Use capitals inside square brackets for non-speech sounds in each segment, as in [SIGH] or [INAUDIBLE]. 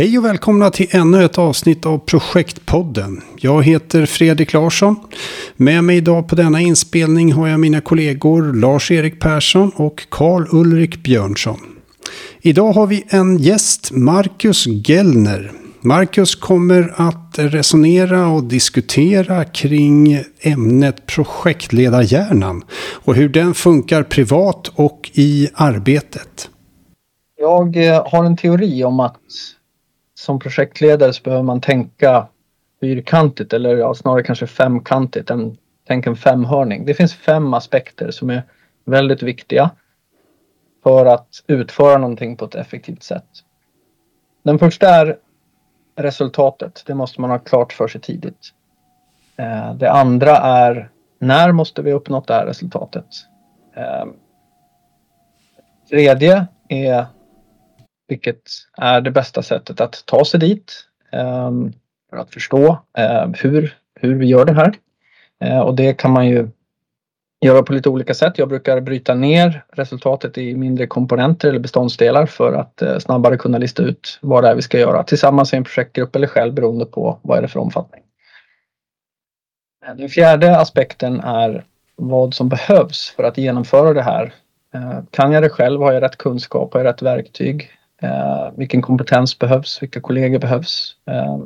Hej och välkomna till ännu ett avsnitt av Projektpodden. Jag heter Fredrik Larsson. Med mig idag på denna inspelning har jag mina kollegor Lars-Erik Persson och Karl-Ulrik Björnsson. Idag har vi en gäst, Marcus Gellner. Marcus kommer att resonera och diskutera kring ämnet projektledarhjärnan och hur den funkar privat och i arbetet. Jag eh, har en teori om att som projektledare så behöver man tänka fyrkantigt eller ja, snarare kanske femkantigt. En, tänk en femhörning. Det finns fem aspekter som är väldigt viktiga för att utföra någonting på ett effektivt sätt. Den första är resultatet. Det måste man ha klart för sig tidigt. Eh, det andra är när måste vi uppnått det här resultatet? Eh, tredje är vilket är det bästa sättet att ta sig dit ehm, för att förstå ehm, hur, hur vi gör det här. Eh, och det kan man ju göra på lite olika sätt. Jag brukar bryta ner resultatet i mindre komponenter eller beståndsdelar för att eh, snabbare kunna lista ut vad det är vi ska göra tillsammans i en projektgrupp eller själv beroende på vad är det för omfattning. Den fjärde aspekten är vad som behövs för att genomföra det här. Eh, kan jag det själv? Har jag rätt kunskap? Har jag rätt verktyg? Eh, vilken kompetens behövs? Vilka kollegor behövs? Eh,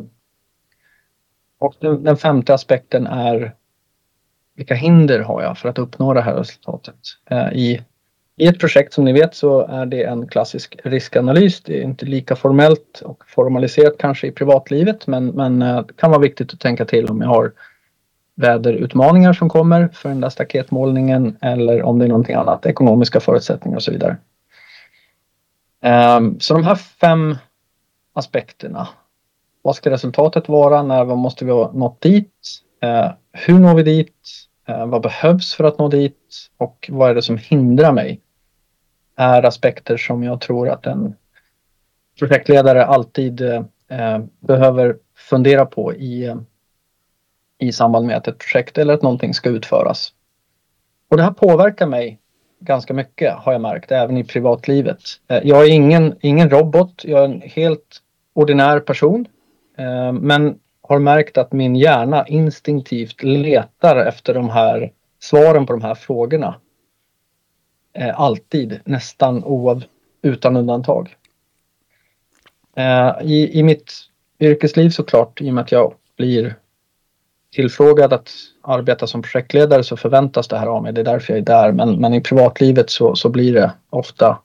och den, den, femte aspekten är vilka hinder har jag för att uppnå det här resultatet? Eh, i, I ett projekt som ni vet så är det en klassisk riskanalys. Det är inte lika formellt och formaliserat kanske i privatlivet men, men eh, det kan vara viktigt att tänka till om jag har väderutmaningar som kommer för den där staketmålningen eller om det är någonting annat, ekonomiska förutsättningar och så vidare. Ehm, så de här fem aspekterna. Vad ska resultatet vara? När måste vi ha nått dit? Ehm, hur når vi dit? Ehm, vad behövs för att nå dit? Och vad är det som hindrar mig? Är aspekter som jag tror att en projektledare alltid behöver fundera på i, i samband med att ett projekt eller att någonting ska utföras. Och det här påverkar mig ganska mycket har jag märkt, även i privatlivet. Eh, jag är ingen, ingen robot, jag är en helt ordinär person. Eh, men har märkt att min hjärna instinktivt letar efter de här svaren på de här frågorna. Eh, alltid, nästan oav, utan undantag. I, I mitt yrkesliv såklart, i och med att jag blir tillfrågad att arbeta som projektledare så förväntas det här av mig. Det är därför jag är där. Men, men i privatlivet så, så blir det ofta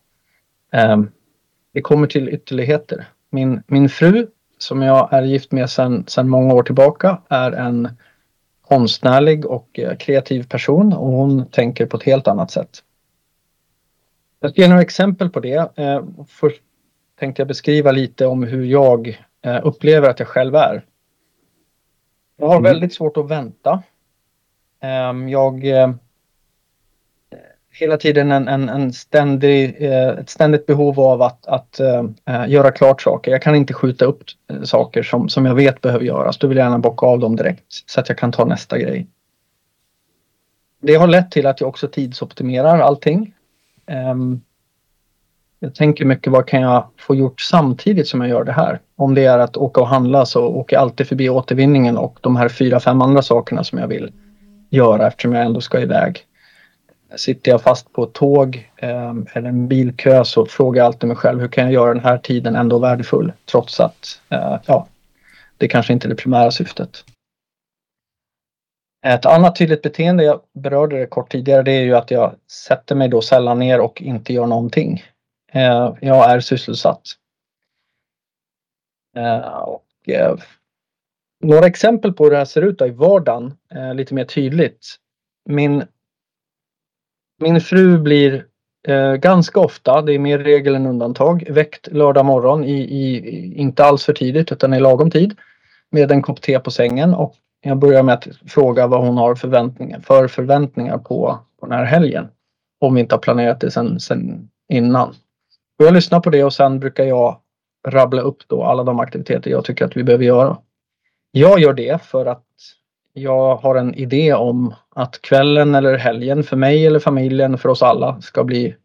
eh, det kommer till ytterligheter. Min, min fru som jag är gift med sedan många år tillbaka är en konstnärlig och eh, kreativ person och hon tänker på ett helt annat sätt. Jag ska ge några exempel på det. Eh, först tänkte jag beskriva lite om hur jag eh, upplever att jag själv är. Jag har mm. väldigt svårt att vänta. Ehm, jag eh, hela tiden en, en, en ständig, eh, ett ständigt behov av att, att uh, göra klart saker. Jag kan inte skjuta upp saker som, som jag vet behöver göras. Då vill jag gärna bocka av dem direkt så att jag kan ta nästa grej. Det har lett till att jag också tidsoptimerar allting. Um, jag tänker mycket vad kan jag få gjort samtidigt som jag gör det här. Om det är att åka och handla så åker jag alltid förbi återvinningen och de här fyra, fem andra sakerna som jag vill göra eftersom jag ändå ska iväg. Sitter jag fast på ett tåg eh, eller en bilkö så frågar jag alltid mig själv hur kan jag göra den här tiden ändå värdefull trots att eh, ja, det kanske inte är det primära syftet. Ett annat tydligt beteende, jag berörde det kort tidigare, det är ju att jag sätter mig då sällan ner och inte gör någonting. Eh, jag är sysselsatt. Eh, och eh, några exempel på hur det här ser ut i vardagen, eh, lite mer tydligt. Min, min fru blir eh, ganska ofta, det är mer regel än undantag, väckt lördag morgon i, i, inte alls för tidigt utan i lagom tid med en kopp te på sängen och jag börjar med att fråga vad hon har förväntningar, för förväntningar på, på den här helgen. Om vi inte har planerat det sen, sen innan. Och jag lyssnar på det och sen brukar jag rabbla upp då alla de aktiviteter jag tycker att vi behöver göra. Jag gör det för att jag har en idé om att kvällen eller helgen för mig eller familjen, för oss alla, ska bli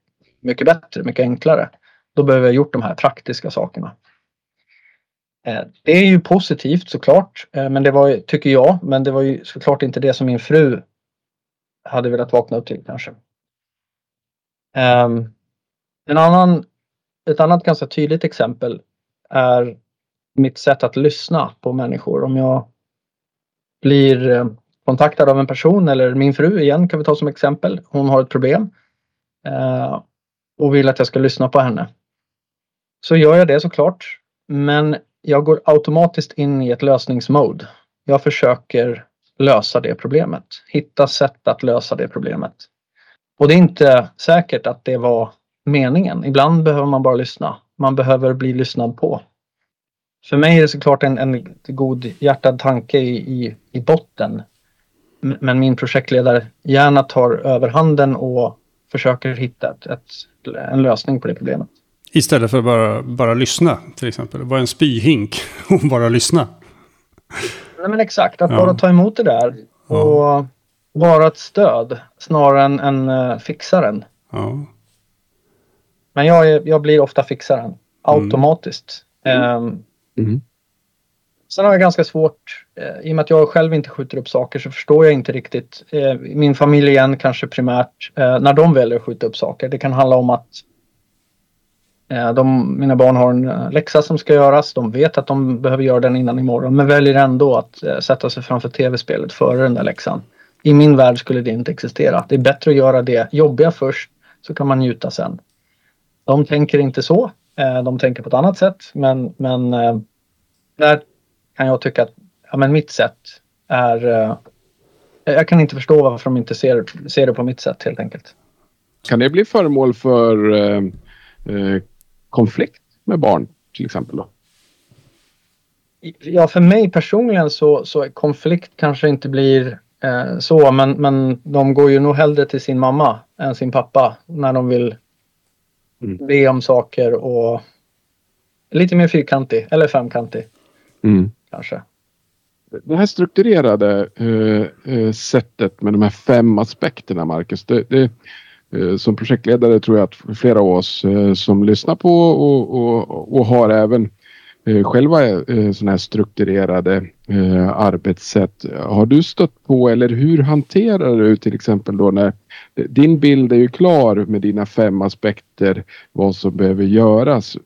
mycket bättre, mycket enklare. Då behöver jag gjort de här praktiska sakerna. Eh, det är ju positivt såklart, eh, men det var, tycker jag, men det var ju såklart inte det som min fru hade velat vakna upp till kanske. Ehm, en annan, ett annat ganska tydligt exempel är mitt sätt att lyssna på människor. Om jag blir eh, kontaktad av en person eller min fru igen kan vi ta som exempel. Hon har ett problem eh, och vill att jag ska lyssna på henne. Så gör jag det såklart. Men jag går automatiskt in i ett lösningsmode. Jag försöker lösa det problemet. Hitta sätt att lösa det problemet. Och det är inte säkert att det var meningen. Ibland behöver man bara lyssna. Man behöver bli lyssnad på. För mig är det såklart en, en god hjärtad tanke i, i, i botten. Men min projektledare gärna tar överhanden och försöker hitta ett, ett, en lösning på det problemet. Istället för att bara, bara lyssna till exempel. Vara en spyhink [LAUGHS] och bara lyssna. Nej men exakt, att ja. bara ta emot det där. Och ja. vara ett stöd snarare än, än uh, fixaren. Ja. Men jag, är, jag blir ofta fixaren. Mm. Automatiskt. Mm. Um, mm. Sen har jag ganska svårt, eh, i och med att jag själv inte skjuter upp saker så förstår jag inte riktigt, eh, min familj igen kanske primärt, eh, när de väljer att skjuta upp saker. Det kan handla om att de, mina barn har en läxa som ska göras. De vet att de behöver göra den innan imorgon men väljer ändå att sätta sig framför tv-spelet före den där läxan. I min värld skulle det inte existera. Det är bättre att göra det jobbiga först så kan man njuta sen. De tänker inte så. De tänker på ett annat sätt men, men där kan jag tycka att ja, men mitt sätt är... Jag kan inte förstå varför de inte ser, ser det på mitt sätt helt enkelt. Kan det bli föremål för eh, konflikt med barn till exempel? Då? Ja, för mig personligen så, så konflikt kanske inte blir eh, så, men, men de går ju nog hellre till sin mamma än sin pappa när de vill mm. be om saker och lite mer fyrkantig eller femkantig. Mm. Kanske. Det här strukturerade eh, eh, sättet med de här fem aspekterna, Marcus. Det, det, Eh, som projektledare tror jag att flera av oss eh, som lyssnar på och, och, och har även Eh, själva eh, sådana här strukturerade eh, arbetssätt. Har du stött på eller hur hanterar du till exempel då när din bild är ju klar med dina fem aspekter vad som behöver göras.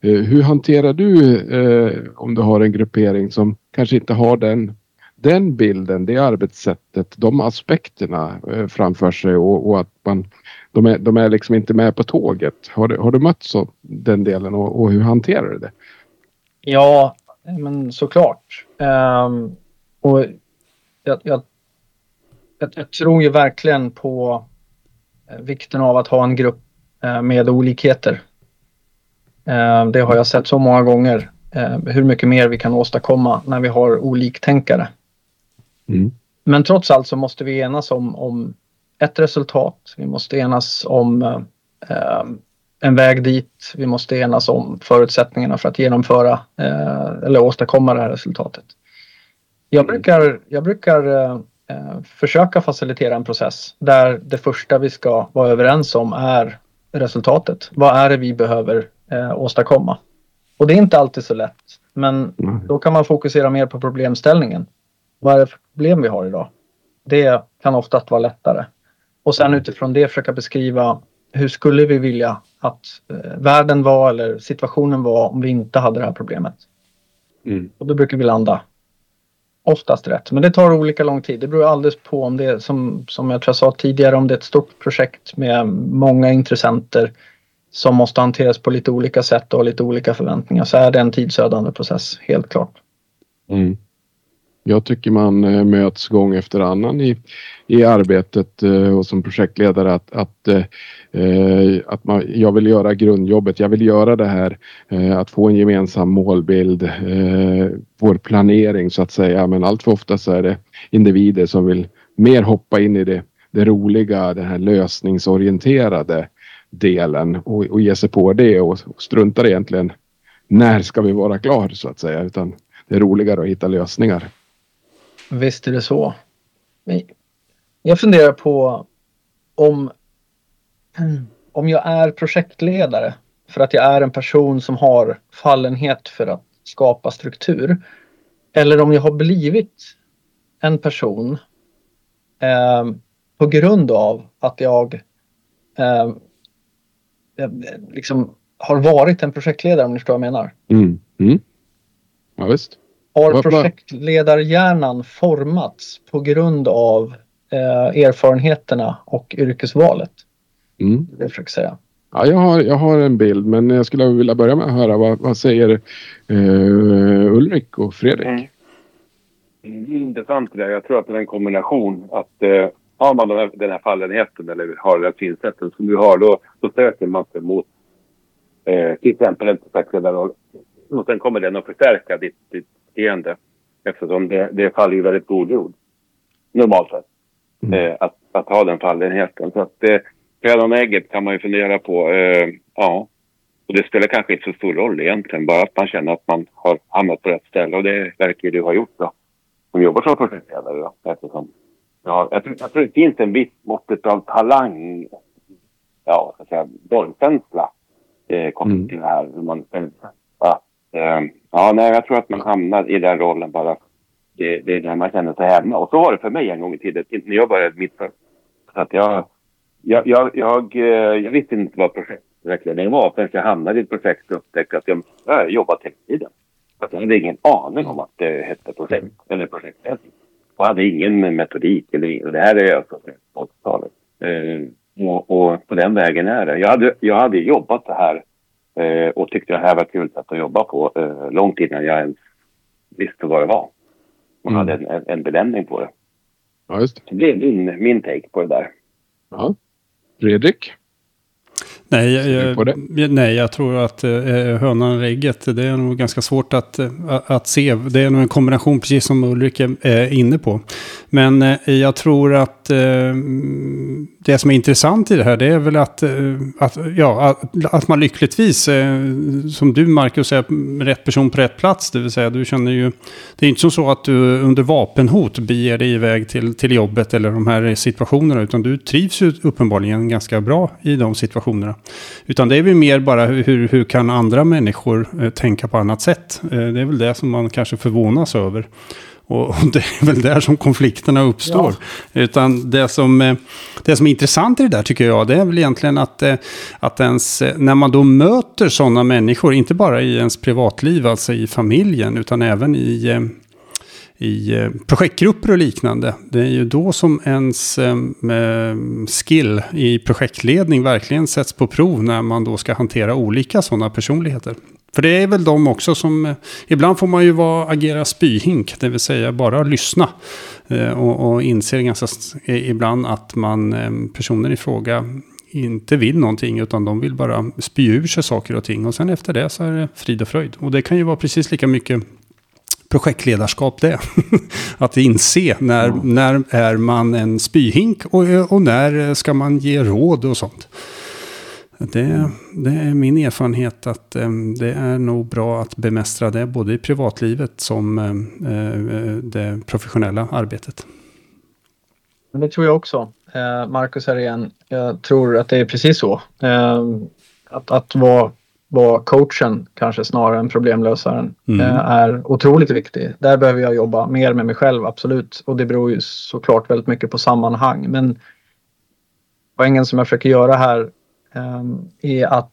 Hur hanterar du om du har en gruppering som kanske inte har den den bilden, det arbetssättet, de aspekterna eh, framför sig och, och, att man, de, är, de är liksom inte med på tåget. Har du, har du mött så, den delen och, och hur hanterar du det? Ja, men såklart. Um, och jag, jag, jag, jag, tror ju verkligen på eh, vikten av att ha en grupp uh, med olikheter. Uh, det har jag sett så många gånger. Uh, hur mycket mer vi kan åstadkomma när vi har oliktänkare. Mm. Men trots allt så måste vi enas om, om ett resultat. Vi måste enas om eh, en väg dit. Vi måste enas om förutsättningarna för att genomföra eh, eller åstadkomma det här resultatet. Jag mm. brukar, jag brukar eh, försöka facilitera en process där det första vi ska vara överens om är resultatet. Vad är det vi behöver eh, åstadkomma? Och det är inte alltid så lätt. Men mm. då kan man fokusera mer på problemställningen. Vad är det för problem vi har idag? Det kan oftast vara lättare. Och sen utifrån det försöka beskriva hur skulle vi vilja att eh, världen var eller situationen var om vi inte hade det här problemet. Mm. Och då brukar vi landa oftast rätt. Men det tar olika lång tid. Det beror alldeles på om det är som, som jag tror jag sa tidigare om det är ett stort projekt med många intressenter som måste hanteras på lite olika sätt och lite olika förväntningar så är det en tidsödande process, helt klart. Mm. Jag tycker man eh, möts gång efter annan i, i arbetet eh, och som projektledare att, att, eh, att man, jag vill göra grundjobbet. Jag vill göra det här att få en gemensam målbild, vår planering så att säga. Men allt för ofta så är det individer som vill mer hoppa in i det, det roliga, den här lösningsorienterade delen och, och ge sig på det och, och struntar egentligen när ska vi vara klar så att säga utan det är roligare att hitta lösningar. Visst är det så. Jag funderar på om, [CLEARS THROAT] om jag är projektledare för att jag är en person som har fallenhet för att skapa struktur. Eller om jag har blivit en person eh, på grund av att jag ehm, eh, liksom har varit en projektledare om ni förstår vad jag menar. Mm. Mm. Ja, visst. Har projektledarhjärnan formats på grund av eh, erfarenheterna och yrkesvalet? Mm. Det försöker säga. Ja, jag, har, jag har en bild men jag skulle vilja börja med att höra vad, vad säger eh, Ulrik och Fredrik? Mm. Det är intressant det där. Jag tror att det är en kombination. Att eh, har man den här, den här fallenheten eller har det här synsättet som du har då, då söker man sig mot eh, till exempel en projektledarroll. Och sen kommer den att förstärka ditt, ditt beteende eftersom det, det faller ju väldigt god jord. Normalt sett. Mm. Eh, att, att ha den fallenheten. Så att eh, och ägget kan man ju fundera på. Eh, ja. Och det spelar kanske inte så stor roll egentligen. Bara att man känner att man har hamnat på rätt ställe. Och det verkar du ha gjort då. Som jobbar som projektledare då. Eftersom, ja, jag, tror, jag tror det finns en viss måttet av talang. Ja, så att säga bollkänsla. Eh, kopplat mm. till det här. Hur man, att, eh, Ehm, ja, nej, jag tror att man hamnar i den rollen bara. Det, det är där man känner sig hemma. Och så var det för mig en gång i tiden. När jag började mitt för. Så att jag jag, jag, jag, eh, jag visste inte vad projektvägledning var förrän jag hamnade i ett projekt och upptäckte att jag, jag jobbat hela tiden. Att jag hade ingen aning om att det hette projekt eller projektledning. Och hade ingen metodik. Eller, och det här är alltså 80-talet. Eh, och, och, på den vägen är det. Jag hade, jag hade jobbat det här eh, och tyckte det här var kul sätt att jobba på eh, långt innan jag ens visste vad det var. Man mm. hade en, en benämning på det. Ja, just det. det blev min, min take på det där. Ja. Fredrik? Nej, jag, jag, nej, jag tror att eh, hönan och ägget, det är nog ganska svårt att, eh, att se. Det är nog en kombination, precis som Ulrik är inne på. Men eh, jag tror att eh, det som är intressant i det här, det är väl att, eh, att, ja, att, att man lyckligtvis, eh, som du Marcus, är rätt person på rätt plats. Det vill säga, du känner ju, det är inte som så att du under vapenhot beger dig iväg till, till jobbet eller de här situationerna, utan du trivs ju uppenbarligen ganska bra i de situationerna. Utan det är väl mer bara hur, hur kan andra människor eh, tänka på annat sätt? Eh, det är väl det som man kanske förvånas över. [LAUGHS] Och det är väl där som konflikterna uppstår. Ja. Utan det som, eh, det som är intressant i det där tycker jag, det är väl egentligen att, att ens, när man då möter sådana människor, inte bara i ens privatliv, alltså i familjen, utan även i, i eh, projektgrupper och liknande. Det är ju då som ens eh, eh, skill i projektledning verkligen sätts på prov när man då ska hantera olika sådana personligheter. För det är väl de också som, ibland får man ju vara, agera spyhink, det vill säga bara lyssna. Och, och inser ganska ibland att man, personen i fråga inte vill någonting utan de vill bara spy ur sig saker och ting. Och sen efter det så är det frid och fröjd. Och det kan ju vara precis lika mycket projektledarskap det. [LAUGHS] att inse när, mm. när är man en spyhink och, och när ska man ge råd och sånt. Det, det är min erfarenhet att um, det är nog bra att bemästra det både i privatlivet som uh, det professionella arbetet. Det tror jag också. Marcus här igen. Jag tror att det är precis så. Att, att vara vara coachen kanske snarare än problemlösaren mm. Eh, är otroligt viktig. Där behöver jag jobba mer med mig själv, absolut. Och det beror ju såklart väldigt mycket på sammanhang. Men poängen som jag försöker göra här um, är att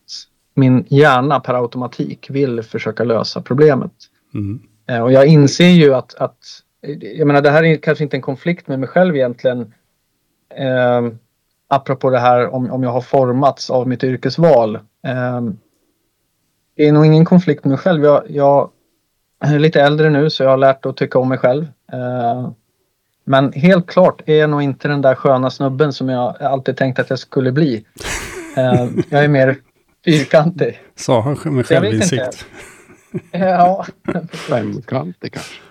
min hjärna per automatik vill försöka lösa problemet. Mm. Uh, och jag inser ju att, att, jag menar det här är kanske inte en konflikt med mig själv egentligen. Uh, apropå det här om, om jag har formats av mitt yrkesval. Um, det är nog ingen konflikt med mig själv. Jag, jag, är lite äldre nu så jag har lärt att tycka om mig själv. Eh, men helt klart är jag nog inte den där sköna snubben som jag alltid tänkt att jag skulle bli. Eh, jag är mer fyrkantig. Sa han med självinsikt? [LAUGHS] Ja. Femkantig kanske.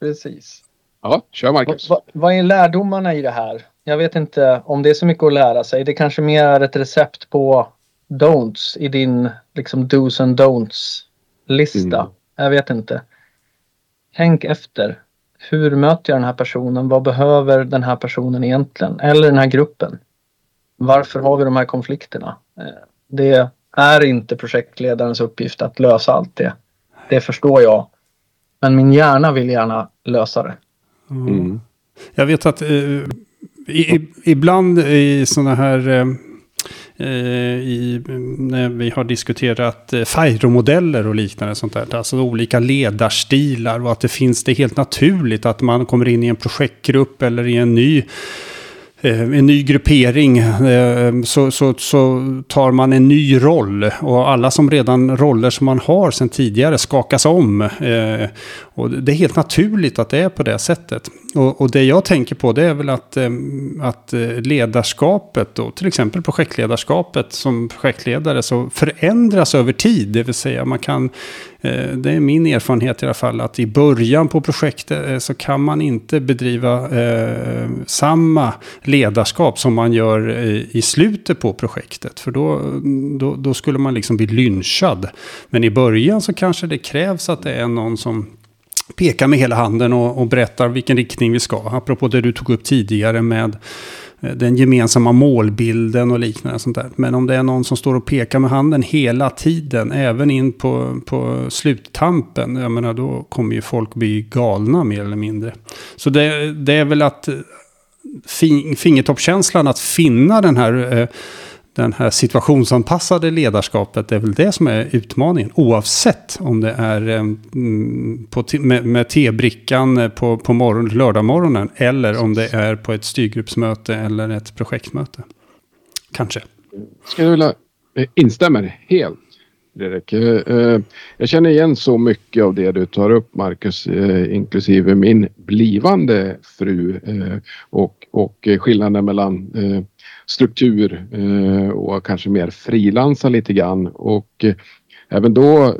Precis. Ja, kör Marcus. Va, vad är lärdomarna i det här? Jag vet inte om det är så mycket att lära sig. Det kanske mer är ett recept på don'ts i din liksom dos and don'ts lista. Mm. Jag vet inte. Tänk efter. Hur möter jag den här personen? Vad behöver den här personen egentligen? Eller den här gruppen? Varför har vi de här konflikterna? Eh, det är inte projektledarens uppgift att lösa allt det. det förstår jag. Men min hjärna vill gärna lösa det. Mm. Jag vet att eh, i, ibland i sådana här... Eh, Eh, i, när vi har diskuterat eh, FIRO-modeller och liknande sånt där. Alltså olika ledarstilar och att det finns det helt naturligt att man kommer in i en projektgrupp eller i en ny eh, en ny gruppering eh, så, så, så, tar man en ny roll. Och alla som redan roller som man har sedan tidigare skakas om. Och det är helt naturligt att det är på det sättet. Och, och det jag tänker på det är väl att, eh, att eh, ledarskapet, och till exempel projektledarskapet som projektledare, så förändras över tid. Det vill säga man kan eh, det är min erfarenhet i alla fall att i början på projektet så kan man inte bedriva samma ledarskap som man gör i slutet på projektet. För då, då, då skulle man liksom bli lynchad. Men i början så kanske det krävs att det är någon som pekar med hela handen och, och berättar vilken riktning vi ska. Apropå det du tog upp tidigare med eh, den gemensamma målbilden och liknande. Sånt där. Men om det är någon som står och pekar med handen hela tiden, även in på, på sluttampen, jag menar, då kommer ju folk bli galna mer eller mindre. Så det, det är väl att fingertoppkänslan att finna den här eh, den här situationsanpassade ledarskapet det är väl det som är utmaningen. Oavsett om det är eh, mm, på med, med tebrickan eh, på, på morgon, lördagmorgonen eller om det är på ett styrgruppsmöte eller ett projektmöte. Kanske. Skulle jag vilja eh, instämmer helt. Fredrik. Eh, eh, jag känner igen så mycket av det du tar upp Marcus, eh, inklusive min blivande fru och, och skillnaden mellan struktur och kanske mer frilansa lite grann. Och även då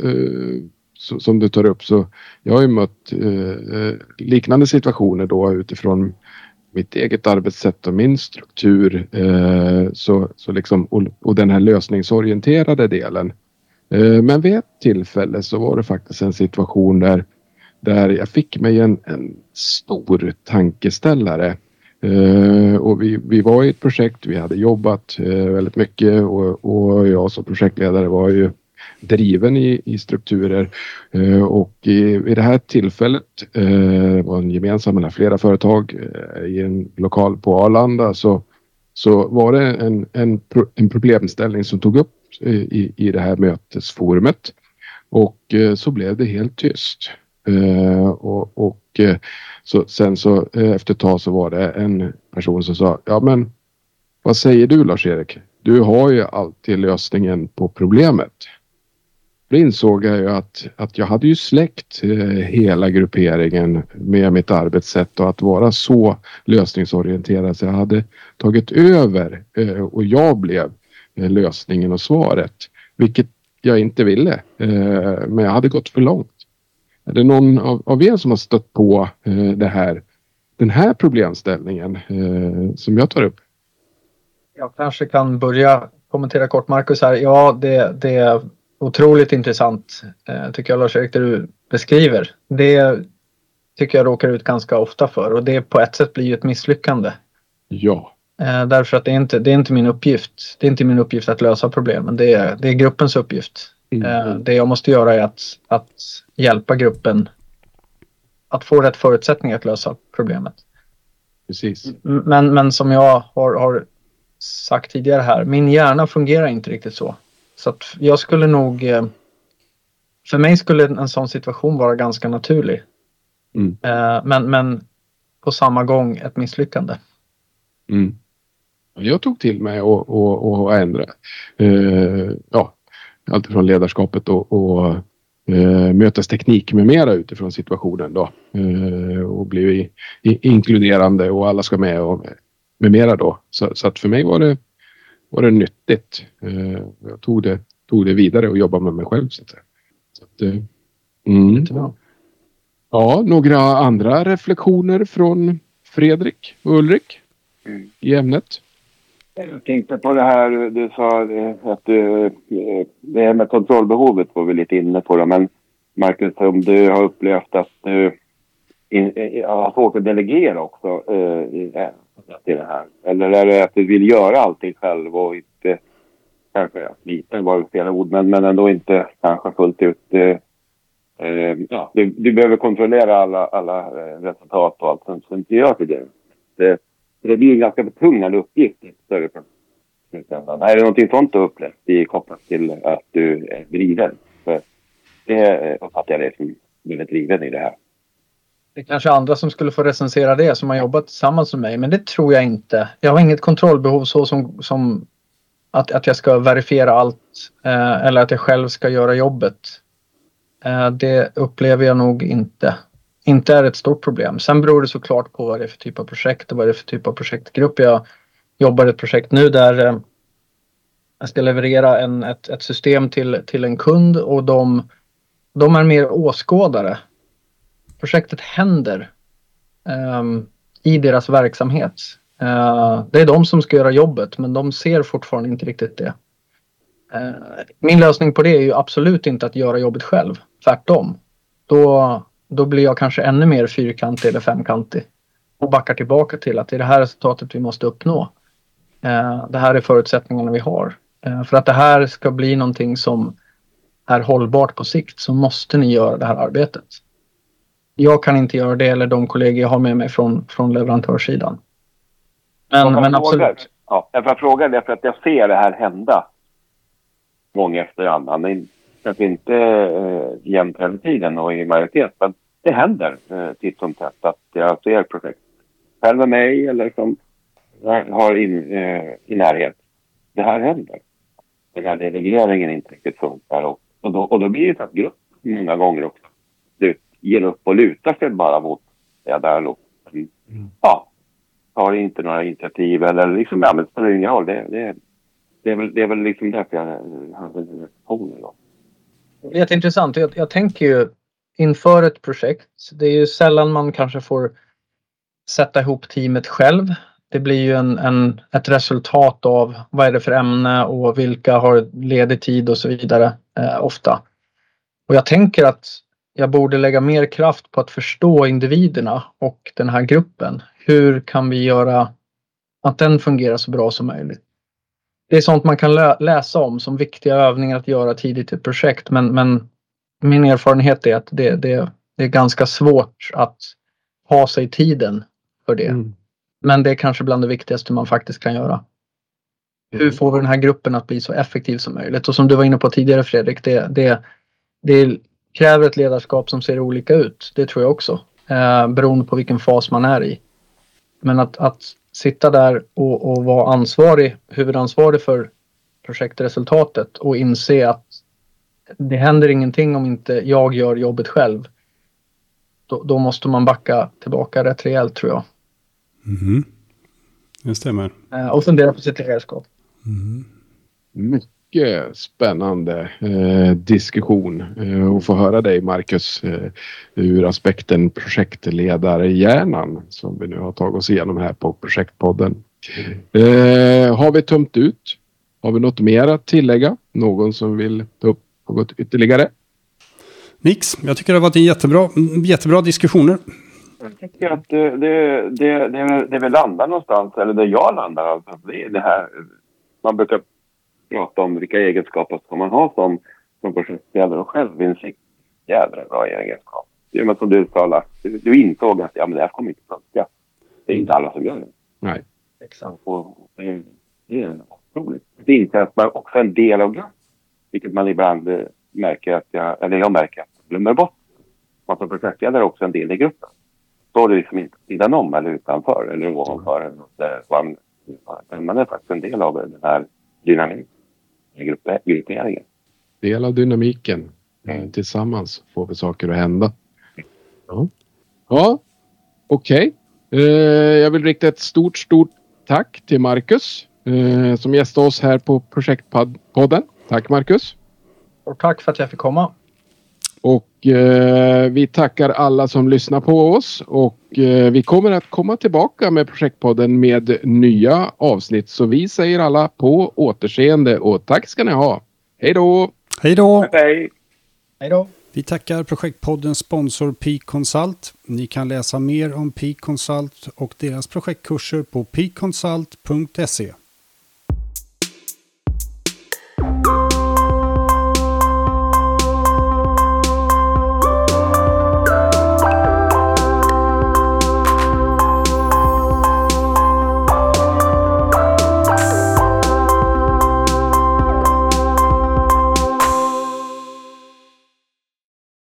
som du tar upp så jag har ju mött liknande situationer då utifrån mitt eget arbetssätt och min struktur så, så liksom, och, och, den här lösningsorienterade delen. Eh, men vid ett tillfälle så var det faktiskt en situation där, där jag fick mig en, en stor tankeställare. Uh, och vi, vi var i ett projekt, vi hade jobbat uh, väldigt mycket och, och jag som projektledare var ju driven i, i strukturer. Uh, och i, vid det här tillfället var en gemensam mellan flera företag i en lokal på Arlanda så, så var det en, en, en problemställning som tog upp Eh, i, i det här mötesforumet och eh, så blev det helt tyst. Eh, och, och så sen så efter ett tag så var det en person som sa ja men vad säger du Lars-Erik? Du har ju alltid lösningen på problemet. Då insåg jag ju att, att jag hade ju släckt hela grupperingen med mitt arbetssätt och att vara så lösningsorienterad så jag hade tagit över och jag blev lösningen och svaret. Vilket jag inte ville. Eh, men jag hade gått för långt. Är det någon av, av er som har stött på eh, det här, den här problemställningen eh, som jag tar upp? Jag kanske kan börja kommentera kort Marcus här. Ja, det, det är otroligt intressant eh, tycker jag Lars-Erik det du beskriver. Det tycker jag råkar ut ganska ofta för och det på ett sätt blir ju ett misslyckande. Ja. Eh, därför att det är, inte, det är inte min uppgift. Det är inte min uppgift att lösa problemen. Det är, det är gruppens uppgift. Mm. Eh, det jag måste göra är att, att hjälpa gruppen att få rätt förutsättningar att lösa problemet. Precis. Men, men som jag har, har sagt tidigare här, min hjärna fungerar inte riktigt så. Så att jag skulle nog... Eh, för mig skulle en sån situation vara ganska naturlig. Mm. Men, men på samma gång ett misslyckande. Mm. Jag tog till mig och, och, och ändra. Uh, ja, alltifrån ledarskapet och, och eh, mötesteknik med mera utifrån situationen då. Eh, och bli i, i, inkluderande och alla ska med och med mera då. Så, så, att för mig var det, var det nyttigt. Eh, jag tog det, tog det vidare och jobbade med mig själv. Så att, så att, mm. Ja, några andra reflektioner från Fredrik och Ulrik mm. i ämnet? Jag tänkte på det här du sa att du, eh, det här med kontrollbehovet var vi lite inne på. Det, men Marcus, om du har upplevt att du eh, har svårt att delegera också eh, till det här? Eller är det att du vill göra allting själv och inte kanske, ja, lite var fel ord, men, men ändå inte kanske fullt ut eh, ja, du, du, behöver kontrollera alla, alla resultat och allt som, som inte gör till det. det. Det blir en ganska betungande uppgift i ett större slutändan. Är det någonting sånt du upplevt i kopplat till att du är driven? För det uppfattar jag dig som väldigt driven i det här. Det är kanske andra som skulle få recensera det som har jobbat tillsammans med mig men det tror jag inte. Jag har inget kontrollbehov så som, som att, att jag ska verifiera allt eh, eller att jag själv ska göra jobbet. Eh, det upplever jag nog inte. Inte är ett stort problem. Sen beror det såklart på vad det är för typ av projekt och vad det är för typ av projektgrupp. Jag jobbar i ett projekt nu där eh, jag ska leverera en, ett, ett system till, till en kund och de, de är mer åskådare. Projektet händer um, i deras verksamhet. Uh, det är de som ska göra jobbet men de ser fortfarande inte riktigt det. Uh, min lösning på det är ju absolut inte att göra jobbet själv. Tvärtom. Då, då blir jag kanske ännu mer fyrkantig eller femkantig och backar tillbaka till att det är det här resultatet vi måste uppnå. Uh, det här är förutsättningarna vi har. för att det här ska bli någonting som är hållbart på sikt så måste ni göra det här arbetet. Jag kan inte göra det eller de kollegor jag har med mig från, från leverantörssidan. Men, men absolut. Ja, jag får fråga det för att jag ser det här hända gång efter annan. Kanske inte eh, jämt hela tiden och i majoritet, men det händer eh, titt som tätt att jag ser projekt själv med mig eller som har in, eh, i närhet. Det här händer. Den här delegeringen inte riktigt funkar och, och, då, och då blir det att grupp många gånger också du, ger upp och lutar sig bara mot det där. Mm. Ja, tar inte några initiativ eller liksom, ja men det spelar ingen roll. Det, det, det, är väl, det är väl liksom därför jag hade den reaktionen då. Jätteintressant. Jag, jag tänker ju inför ett projekt, det är ju sällan man kanske får sätta ihop teamet själv. Det blir ju en, en, ett resultat av vad är det för ämne och vilka har ledig tid och så vidare eh, ofta. Och jag tänker att jag borde lägga mer kraft på att förstå individerna och den här gruppen. Hur kan vi göra att den fungerar så bra som möjligt? Det är sånt man kan lä läsa om som viktiga övningar att göra tidigt i ett projekt men, men min erfarenhet är att det, det, det är ganska svårt att ha sig tiden för det. Mm. Men det är kanske bland det viktigaste man faktiskt kan göra. Hur mm. får vi den här gruppen att bli så effektiv som möjligt? Och som du var inne på tidigare Fredrik, det, det, det kräver ett ledarskap som ser olika ut. Det tror jag också. Eh, beroende på vilken fas man är i. Men att, att sitta där och, och vara ansvarig, huvudansvarig för projektresultatet och inse att det händer ingenting om inte jag gör jobbet själv. Då, då måste man backa tillbaka rätt rejält tror jag. Mm. Det stämmer. Eh, och fundera på sitt ledarskap. Mm mycket spännande eh, diskussion eh, och få höra dig Marcus eh, ur aspekten projektledarhjärnan som vi nu har tagit oss igenom här på projektpodden. Eh, har vi tömt ut? Har vi något mer att tillägga? Någon som vill ta upp något ytterligare? Nix, jag tycker det har varit en jättebra, jättebra diskussioner. Jag tycker att det, det, det, det, det vi landar någonstans, eller det jag landar alltså, det är det här man brukar prata om vilka egenskaper ska man ha som, som projektledare och självinsikt. Jädra bra egenskap. Det är som du sa du, du insåg att ja, men det här kommer inte funka. Det är inte alla som gör det. Nej. Exakt. Och det, det är otroligt. Det inser att man också är en del av gruppen. Vilket man ibland eh, märker att jag, eller jag märker att jag glömmer bort. Man som projektledare är också en del i gruppen. Står det liksom inte sidan om eller utanför eller ovanför. Man, man är faktiskt en del av den här dynamiken grupperingen. Del av dynamiken. Mm. Tillsammans får vi saker att hända. Ja, ja okej. Okay. Eh, jag vill rikta ett stort, stort tack till Marcus eh, som gästade oss här på Projektpodden. Tack Marcus! Och tack för att jag fick komma. Och eh, vi tackar alla som lyssnar på oss och eh, vi kommer att komma tillbaka med Projektpodden med nya avsnitt. Så vi säger alla på återseende och tack ska ni ha. Hej då! Hej då! Hej! Hej då! Vi tackar Projektpoddens sponsor Peak Consult. Ni kan läsa mer om Peak Consult och deras projektkurser på peakconsult.se.